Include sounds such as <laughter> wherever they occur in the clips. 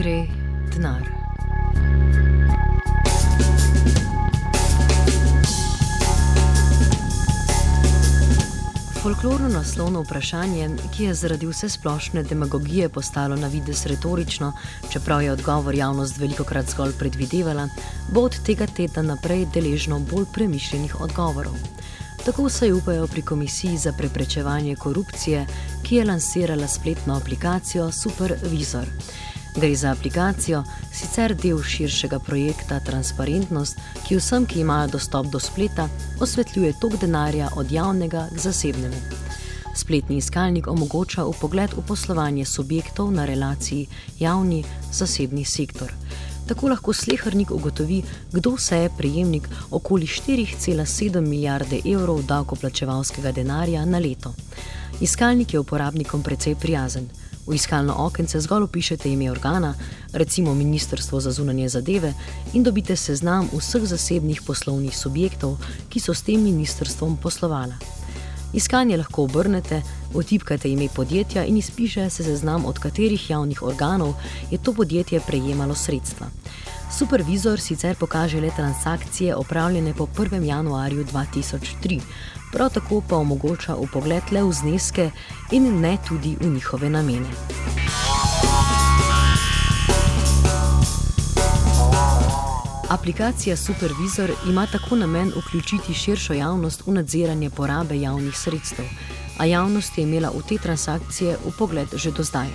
Gre denar? Folklorno naslovno vprašanje, ki je zaradi vse splošne demagogije postalo na vides retorično, čeprav je odgovor javnost veliko krat zgolj predvidevala, bo od tega tedna naprej deležno bolj premišljenih odgovorov. Tako se upajo pri Komisiji za preprečevanje korupcije, ki je lansirala spletno aplikacijo Supervisor. Gre za aplikacijo, sicer del širšega projekta Transparentnost, ki vsem, ki imajo dostop do spleta, osvetljuje tok denarja od javnega k zasebnemu. Spletni iskalnik omogoča upogled v poslovanje subjektov na relaciji javni-zasebni sektor. Tako lahko slehrnik ugotovi, kdo vse je prejemnik okoli 4,7 milijarde evrov davkoplačevalskega denarja na leto. Iskalnik je uporabnikom precej prijazen. V iskalno okence zgolj upišete ime organa, recimo Ministrstvo za zunanje zadeve, in dobite seznam vseh zasebnih poslovnih subjektov, ki so s tem ministrstvom poslovala. Iskanje lahko obrnete, otipkate ime podjetja in izpiše se seznam, od katerih javnih organov je to podjetje prejemalo sredstva. Supervizor sicer pokaže le transakcije opravljene po 1. januarju 2003, prav tako pa omogoča upogled le v zneske in ne tudi v njihove namene. Aplikacija Supervizor ima tako namen vključiti širšo javnost v nadziranje porabe javnih sredstev, a javnost je imela v te transakcije upogled že do zdaj.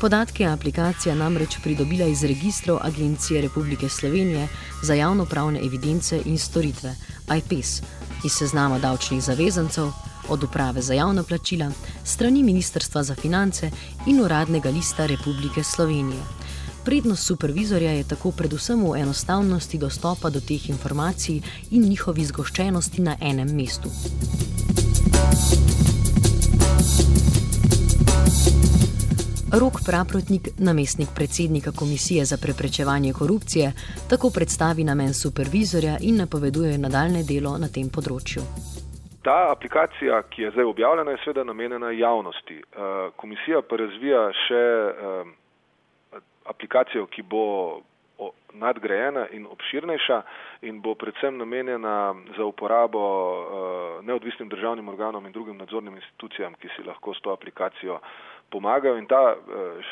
Podatke je aplikacija namreč pridobila iz registrov Agencije Republike Slovenije za javnopravne evidence in storitve, IPES, iz seznama davčnih zavezancev, od uprave za javna plačila, strani Ministrstva za finance in uradnega lista Republike Slovenije. Prednost supervizorja je tako predvsem v enostavnosti dostopa do teh informacij in njihovi zgoščenosti na enem mestu. Rok Praprotnik, namestnik predsednika Komisije za preprečevanje korupcije, tako predstavi namen supervizorja in napoveduje nadaljne delo na tem področju. Ta aplikacija, ki je zdaj objavljena, je seveda namenjena javnosti. Komisija pa razvija še aplikacijo, ki bo nadgrajena in obširnejša in bo predvsem namenjena za uporabo neodvisnim državnim organom in drugim nadzornim institucijam, ki si lahko s to aplikacijo pomagajo in ta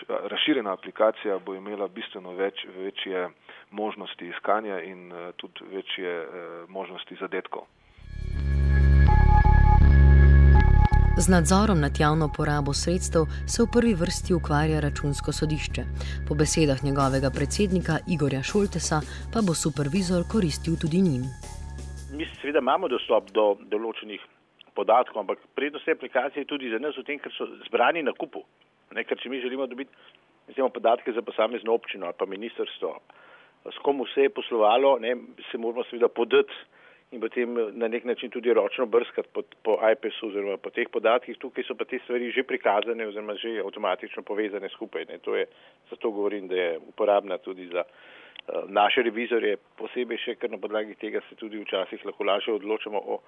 razširjena aplikacija bo imela bistveno več, večje možnosti iskanja in tudi večje možnosti zadetkov. Z nadzorom nad javno porabo sredstev se v prvi vrsti ukvarja računsko sodišče. Po besedah njegovega predsednika Igorja Šoltesa pa bo supervizor koristil tudi njim. Mi seveda imamo dostop do določenih podatkov, ampak prednost te aplikacije je tudi za nas v tem, ker so zbrani na kupu. Ne, ker če mi želimo dobiti recimo, podatke za posamezno občino ali pa ministrstvo, s kom vse je poslovalo, ne, se moramo seveda podati in potem na nek način tudi ročno brskati po, po IPS-u oziroma po teh podatkih. Tukaj so pa te stvari že prikazane oziroma že avtomatično povezane skupaj. To je, zato govorim, da je uporabna tudi za uh, naše revizorje, posebej še, ker na podlagi tega se tudi včasih lahko lažje odločamo o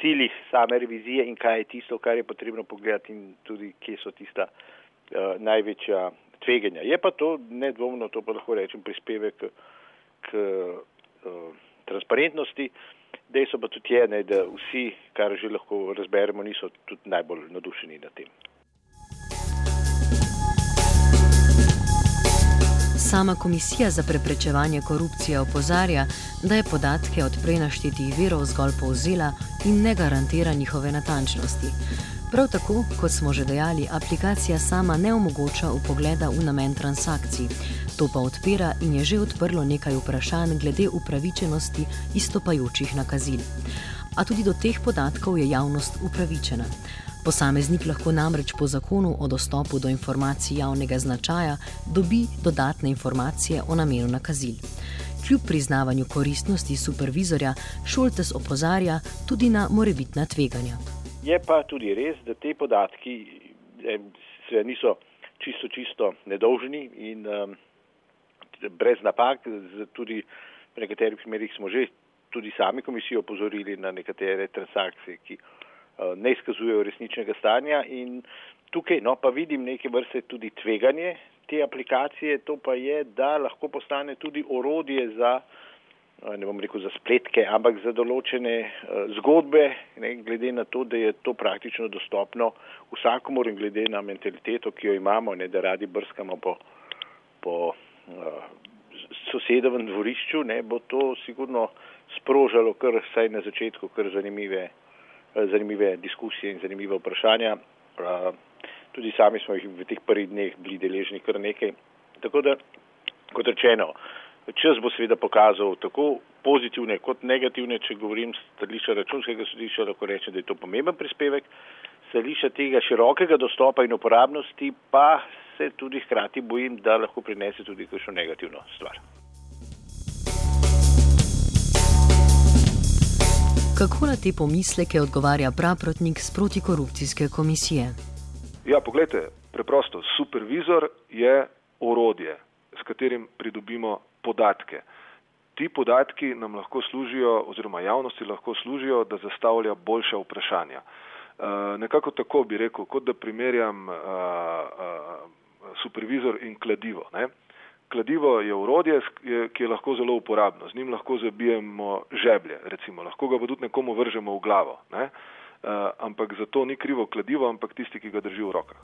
ciljih same revizije in kaj je tisto, kar je potrebno pogledati in tudi kje so tista uh, največja tveganja. Je pa to nedvomno, to pa lahko rečem, prispevek k, k uh, transparentnosti Dejstvo pa tudi je, ne, da vsi, kar že lahko razberemo, niso tudi najbolj nadušeni nad tem. Sama komisija za preprečevanje korupcije opozarja, da je podatke od prej naštetih virov zgolj povzela in ne garantira njihove natančnosti. Prav tako, kot smo že dejali, aplikacija sama ne omogoča upogleda v namen transakcij. To pa odpira in je že odprlo nekaj vprašanj glede upravičenosti istopajočih nakazil. A tudi do teh podatkov je javnost upravičena. Posameznik lahko namreč po zakonu o dostopu do informacij javnega značaja dobi dodatne informacije o namenu nakazil. Kljub priznavanju koristnosti supervizorja, Šoltes opozarja tudi na morebitna tveganja. Je pa tudi res, da te podatki eh, niso čisto, čisto nedolžni in um, brez napak. Tudi v nekaterih primerjih smo že tudi sami komisijo opozorili na nekatere transakcije, ki Eh, ne izkazujejo resničnega stanja in tukaj no, pa vidim neke vrste tudi tveganje te aplikacije, to pa je, da lahko postane tudi orodje za, eh, ne bom rekel za spletke, ampak za določene uh, zgodbe, ne, glede na to, da je to praktično dostopno vsakomor in glede na mentaliteto, ki jo imamo, ne, da radi brskamo po, po sosedovem dvorišču, ne, bo to sigurno sprožalo kar vsaj na začetku kar zanimive Eh, zanimive diskusije in zanimive vprašanja. Eh, tudi sami smo jih v teh prvih dneh bili deležni kar nekaj. Tako da, kot rečeno, čas bo seveda pokazal tako pozitivne kot negativne, če govorim stališča računskega sodišča, lahko rečem, da je to pomemben prispevek. Stališča tega širokega dostopa in uporabnosti pa se tudi hkrati bojim, da lahko prinese tudi kakšno negativno stvar. Kako na te pomisleke odgovarja praprotnik z protikorupcijske komisije? Ja, pogledajte, preprosto, supervizor je orodje, s katerim pridobimo podatke. Ti podatki nam lahko služijo, oziroma javnosti lahko služijo, da zastavlja boljša vprašanja. E, nekako tako bi rekel, kot da primerjam e, e, supervizor in kladivo. Ne? kladivo je urodje, ki je lahko zelo uporabno. Z njim lahko zabijemo žeblje, recimo. lahko ga pa tudi nekomu vržemo v glavo. Ne? Uh, ampak zato ni krivo kladivo, ampak tisti, ki ga drži v rokah.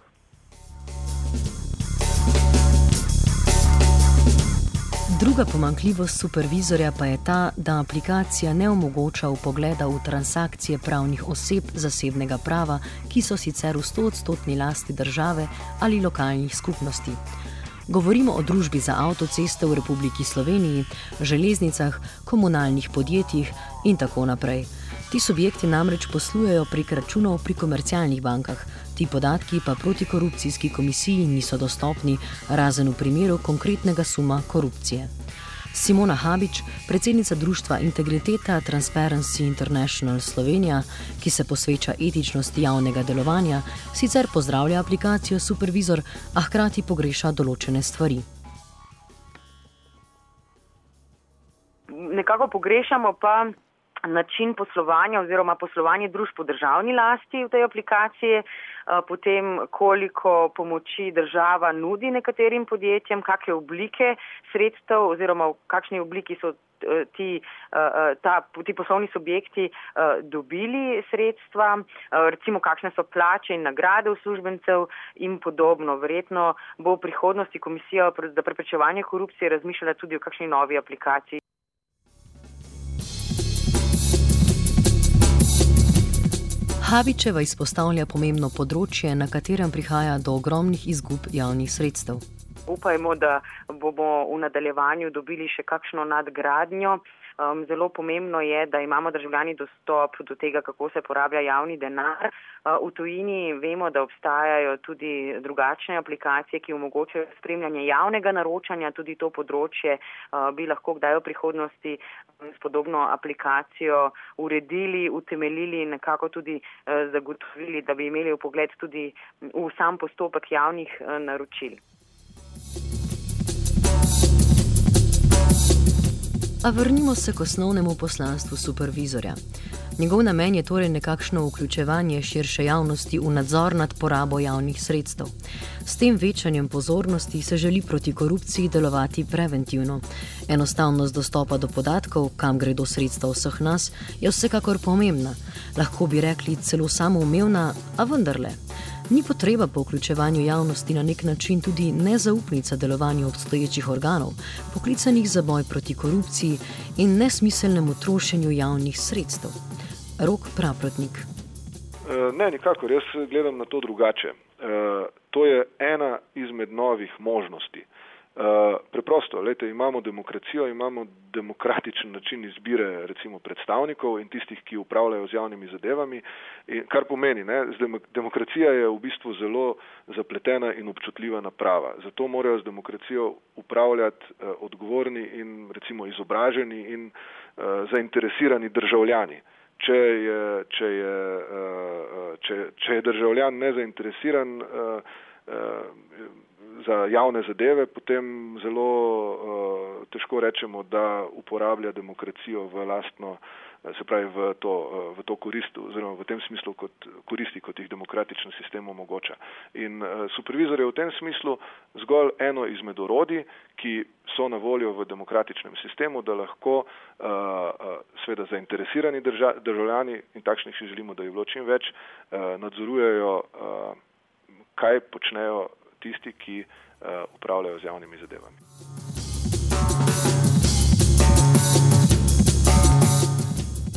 Druga pomankljivost supervizorja pa je ta, da aplikacija ne omogoča upogleda v transakcije pravnih oseb zasebnega prava, ki so sicer v 100-odstotni lasti države ali lokalnih skupnosti. Govorimo o družbi za avtoceste v Republiki Sloveniji, železnicah, komunalnih podjetjih in tako naprej. Ti subjekti namreč poslujejo prek računov pri komercialnih bankah, ti podatki pa protikorupcijski komisiji niso dostopni, razen v primeru konkretnega suma korupcije. Simona Habič, predsednica društva Integriteta Transparency International Slovenija, ki se posveča etičnosti javnega delovanja, sicer pozdravlja aplikacijo Supervizor, a hkrati pogreša določene stvari. Nekako pogrešamo pa način poslovanja oziroma poslovanje družb po državni lasti v tej aplikaciji, potem koliko pomoči država nudi nekaterim podjetjem, kakšne oblike sredstev oziroma v kakšni obliki so ti, ta, ti poslovni subjekti dobili sredstva, recimo kakšne so plače in nagrade uslužbencev in podobno. Verjetno bo v prihodnosti komisija za preprečevanje korupcije razmišljala tudi o kakšni novi aplikaciji. Habičeva izpostavlja pomembno področje, na katerem prihaja do ogromnih izgub javnih sredstev. Upajmo, da bomo v nadaljevanju dobili še kakšno nadgradnjo. Um, zelo pomembno je, da imamo državljani dostop do tega, kako se porablja javni denar. Uh, v tujini vemo, da obstajajo tudi drugačne aplikacije, ki omogočajo spremljanje javnega naročanja. Tudi to področje uh, bi lahko kdaj v prihodnosti s podobno aplikacijo uredili, utemeljili in nekako tudi eh, zagotovili, da bi imeli v pogled tudi v sam postopek javnih eh, naročil. A vrnimo se k osnovnemu poslanstvu supervizorja. Njegov namen je torej nekakšno vključevanje širše javnosti v nadzor nad porabo javnih sredstev. S tem večanjem pozornosti se želi proti korupciji delovati preventivno. Enostavnost dostopa do podatkov, kam gredo sredstva vseh nas, je vsekakor pomembna. Lahko bi rekli celo samoumevna, a vendarle. Ni potreba po vključevanju javnosti na nek način tudi nezaupnica delovanju obstoječih organov, poklicanih za boj proti korupciji in nesmiselnemu trošenju javnih sredstev. Rok Praprotnik. Eh, ne, nikakor. Jaz gledam na to drugače. Eh, to je ena izmed novih možnosti. Eh, preprosto, lejte, imamo demokracijo, imamo demokratičen način izbire recimo predstavnikov in tistih, ki upravljajo z javnimi zadevami, in kar pomeni, ne, demokracija je v bistvu zelo zapletena in občutljiva naprava. Zato morajo z demokracijo upravljati uh, odgovorni in recimo izobraženi in uh, zainteresirani državljani. Če je, če, je, uh, če, če je državljan nezainteresiran, uh, uh, za javne zadeve, potem zelo uh, težko rečemo, da uporablja demokracijo v lastno, eh, se pravi v to, uh, v to korist, oziroma v tem smislu kot koristi, kot jih demokratičen sistem omogoča. In uh, supervizor je v tem smislu zgolj eno izmed orodij, ki so na voljo v demokratičnem sistemu, da lahko uh, uh, sveda zainteresirani drža, državljani in takšnih si želimo, da je bilo čim več, uh, nadzorujejo, uh, kaj počnejo tisti, ki uh, upravljajo z javnimi zadevami.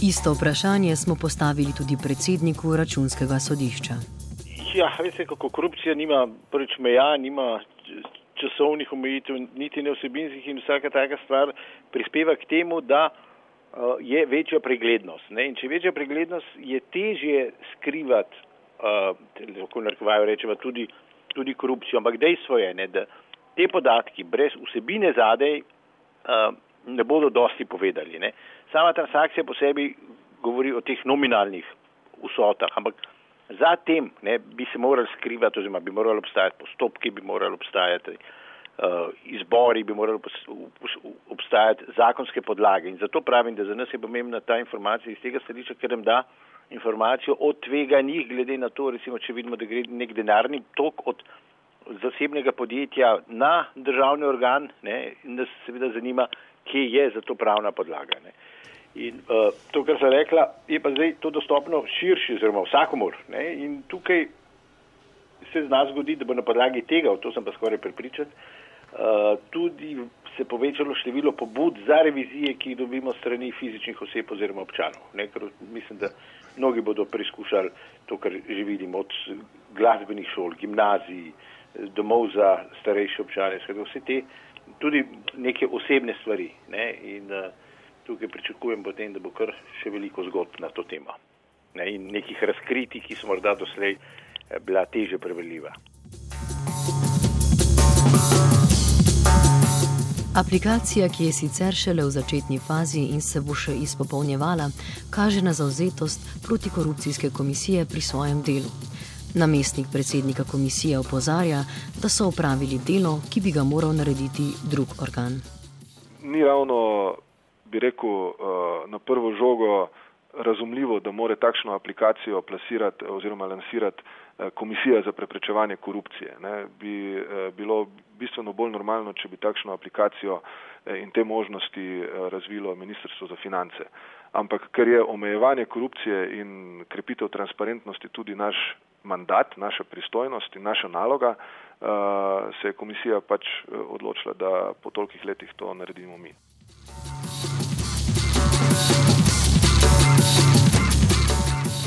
Isto vprašanje smo postavili tudi predsedniku računskega sodišča. Ja, veste, kako korupcija nima prvič meja, nima časovnih omejitev, niti ne vsebinskih in vsaka taka stvar prispeva k temu, da uh, je večja preglednost. Ne? In če je večja preglednost, je težje skrivati, uh, lahko narekovajo rečemo, tudi tudi korupcijo, ampak dejstvo je, ne, da te podatki brez vsebine zadej uh, ne bodo dosti povedali. Ne. Sama transakcija po sebi govori o teh nominalnih vsotah, ampak zatem ne, bi se morali skrivati, oziroma bi morali obstajati postopki, bi morali obstajati uh, izbori, bi morali obstajati zakonske podlage. In zato pravim, da za nas je pomembna ta informacija iz tega stališča, ker nam da informacijo o tveganjih, glede na to, recimo, če vidimo, da gre nek denarni tok od zasebnega podjetja na državni organ, ne, in nas seveda zanima, kje je za to pravna podlaga. Ne. In uh, to, kar sem rekla, je pa zdaj to dostopno širši, oziroma vsakomor. Ne, in tukaj se z nas zgodi, da bo na podlagi tega, v to sem pa skoraj pripričan, uh, tudi se povečalo število pobud za revizije, ki jih dobimo strani fizičnih oseb oziroma občanov. Ne, ker mislim, da mnogi bodo preizkušali to, kar že vidimo od glasbenih šol, gimnazij, domov za starejše občane, skratka vse te, tudi neke osebne stvari. Ne? In uh, tukaj pričakujem potem, da bo kar še veliko zgodb na to temo. Ne? In nekih razkritij, ki so morda doslej eh, bila teže preveljiva. Aplikacija, ki je sicer šele v začetni fazi in se bo še izpopolnjevala, kaže na zauzetost protikorupcijske komisije pri svojem delu. Namestnik predsednika komisije opozarja, da so opravili delo, ki bi ga moral narediti drug organ. Ni ravno, bi rekel, eh, na prvo žogo razumljivo, da more takšno aplikacijo plasirati oziroma lansirati Eh, komisija za preprečevanje korupcije. Ne, bi eh, bilo bistveno bolj normalno, če bi takšno aplikacijo eh, in te možnosti razvilo Ministrstvo za finance. Ampak ker je omejevanje korupcije in krepitev transparentnosti tudi naš mandat, naša pristojnost in naša naloga, se je komisija pač odločila, da po tolikih letih to naredimo mi.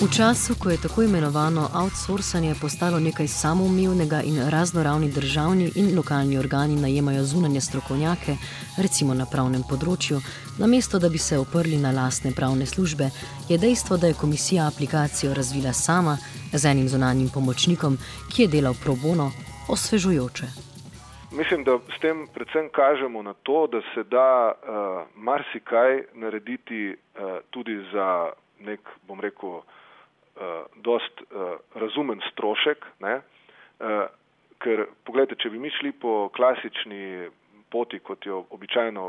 V času, ko je tako imenovano outsourcanje postalo nekaj samoumevnega in raznoravni državni in lokalni organi najemajo zunanje strokovnjake, recimo na pravnem področju, namesto da bi se oprli na lastne pravne službe, je dejstvo, da je komisija aplikacijo razvila sama z enim zunanjim pomočnikom, ki je delal pro bono, osvežujoče. Mislim, da s tem predvsem kažemo na to, da se da uh, marsikaj narediti uh, tudi za nek, bom rekel, dost uh, razumen strošek, ne? Uh, ker pogledajte, če bi mi šli po klasični poti, kot jo običajno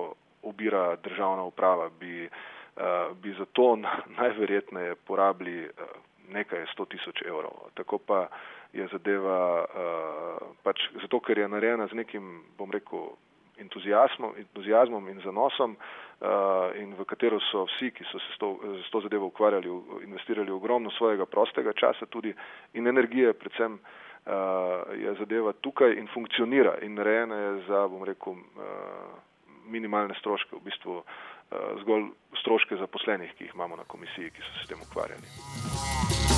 obira državna uprava, bi, bi za to <laughs> najverjetneje porabili nekaj sto tisoč evrov. Tako pa je zadeva pač zato, ker je narejena z nekim, bom rekel, entuzijazmom, entuzijazmom in zanosom in v katero so vsi, ki so se s to, s to zadevo ukvarjali, investirali ogromno svojega prostega časa tudi in energije, predvsem je zadeva tukaj in funkcionira in narejena je za, bom rekel, minimalne stroške, v bistvu zgolj stroške zaposlenih, ki jih imamo na komisiji, ki so se s tem ukvarjali.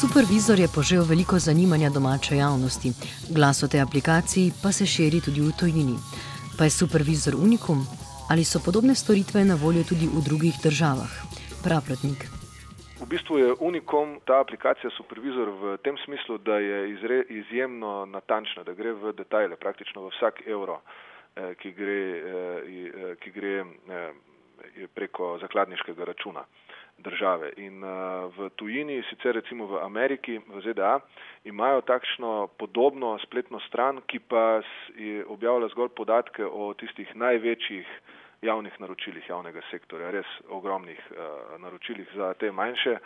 Supervizor je požel veliko zanimanja domače javnosti, glas o tej aplikaciji pa se širi tudi v tujini. Pa je supervizor unikum ali so podobne storitve na voljo tudi v drugih državah? Pravratnik. V bistvu je unikom ta aplikacija Supervizor v tem smislu, da je izre, izjemno natančna, da gre v detajle, praktično v vsak evro, eh, ki gre, eh, ki gre eh, preko zakladniškega računa države. In uh, v tujini, sicer recimo v Ameriki, v ZDA, imajo takšno podobno spletno stran, ki pa objavlja zgolj podatke o tistih največjih javnih naročilih javnega sektorja, res ogromnih uh, naročilih za te manjše uh,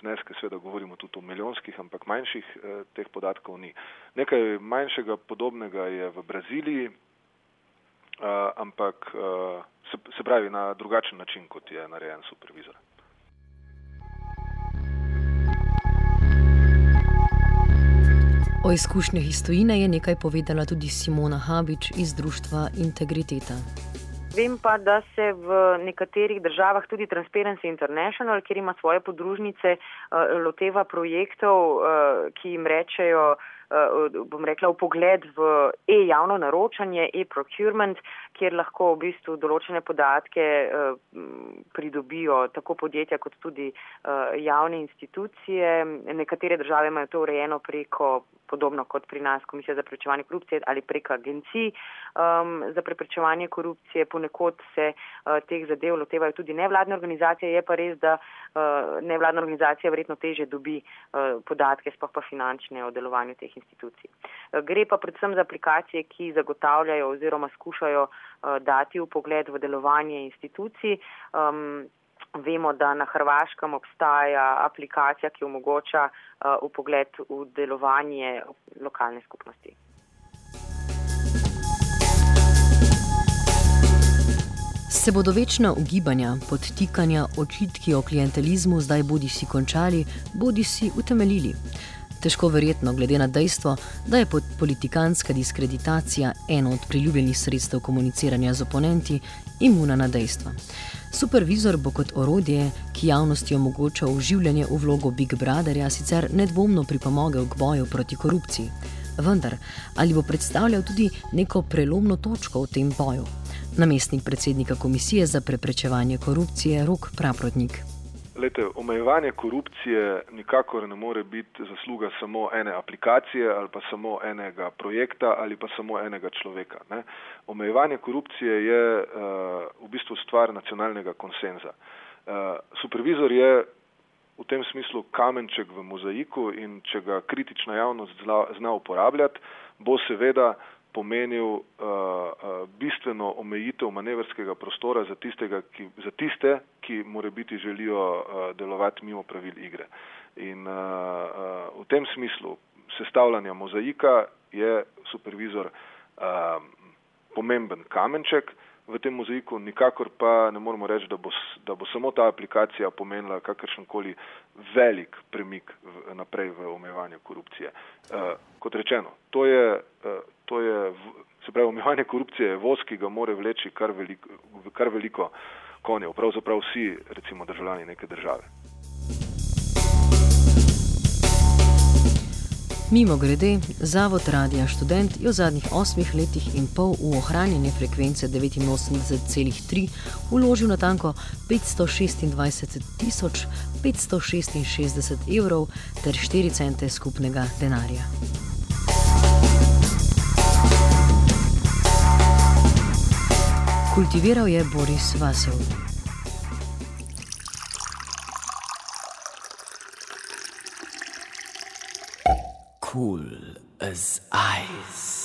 zneske, seveda govorimo tudi o milijonskih, ampak manjših uh, teh podatkov ni. Nekaj manjšega podobnega je v Braziliji, ampak uh, se, se pravi na drugačen način, kot je narejen supervizor. O izkušnjah iz tujine je nekaj povedala tudi Simona Habič iz društva Integriteta. Vem pa, da se v nekaterih državah, tudi Transparency International, kjer ima svoje podružnice, loteva projektov, ki jim rečejo, bom rekla, v pogled v e-javno naročanje, e-procurement, kjer lahko v bistvu določene podatke pridobijo tako podjetja kot tudi javne institucije. Nekatere države imajo to urejeno preko, podobno kot pri nas, Komisija za preprečevanje korupcije ali preko agencij um, za preprečevanje korupcije. Ponekod se uh, teh zadev lotevajo tudi nevladne organizacije. Je pa res, da uh, nevladna organizacija verjetno teže dobi uh, podatke, spoh pa finančne o delovanju teh institucij. Uh, gre pa predvsem za aplikacije, ki zagotavljajo oziroma skušajo uh, dati v pogled v delovanje institucij. Um, Vemo, da na Hrvaškem obstaja aplikacija, ki omogoča uh, upogled v delovanje lokalne skupnosti. Se bodo večna ugibanja, podtikanja, očitki o klientelizmu zdaj bodi si končali, bodi si utemeljili? Težko verjetno, glede na dejstvo, da je politikanska diskreditacija eno od priljubljenih sredstev komuniciranja z oponenti, imuna na dejstva. Supervizor bo kot orodje, ki javnosti omogoča uživljanje v vlogo Big Brotherja, sicer nedvomno pripomogel k boju proti korupciji. Vendar, ali bo predstavljal tudi neko prelomno točko v tem boju? Namestnik predsednika Komisije za preprečevanje korupcije Rok Praprotnik. Lete, omejevanje korupcije nikakor ne more biti zasluga samo ene aplikacije ali pa samo enega projekta ali pa samo enega človeka. Ne. Omejevanje korupcije je uh, v bistvu stvar nacionalnega konsenza. Uh, supervizor je v tem smislu kamenček v mozaiku in če ga kritična javnost zna, zna uporabljati, bo seveda pomenil uh, uh, bistveno omejitev manevrskega prostora za, tistega, ki, za tiste, ki more biti želijo uh, delovati mimo pravil igre. In uh, uh, v tem smislu sestavljanja mozaika je supervizor uh, pomemben kamenček v tem mozaiku, nikakor pa ne moramo reči, da bo, da bo samo ta aplikacija pomenila kakršenkoli velik premik v, naprej v omejevanju korupcije. Uh, kot rečeno, to je, uh, to je, se pravi, omejevanje korupcije je voz, ki ga more vleči kar veliko, kar veliko konjev, pravzaprav vsi, recimo, državljani neke države. Mimo grede, Zavod Radija Študent je v zadnjih osmih letih in pol v ohranjanje frekvence 89,3 uložil na tanko 526 566 evrov ter 4 cente skupnega denarja. Kultiviral je Boris Vasov. Cool as ice.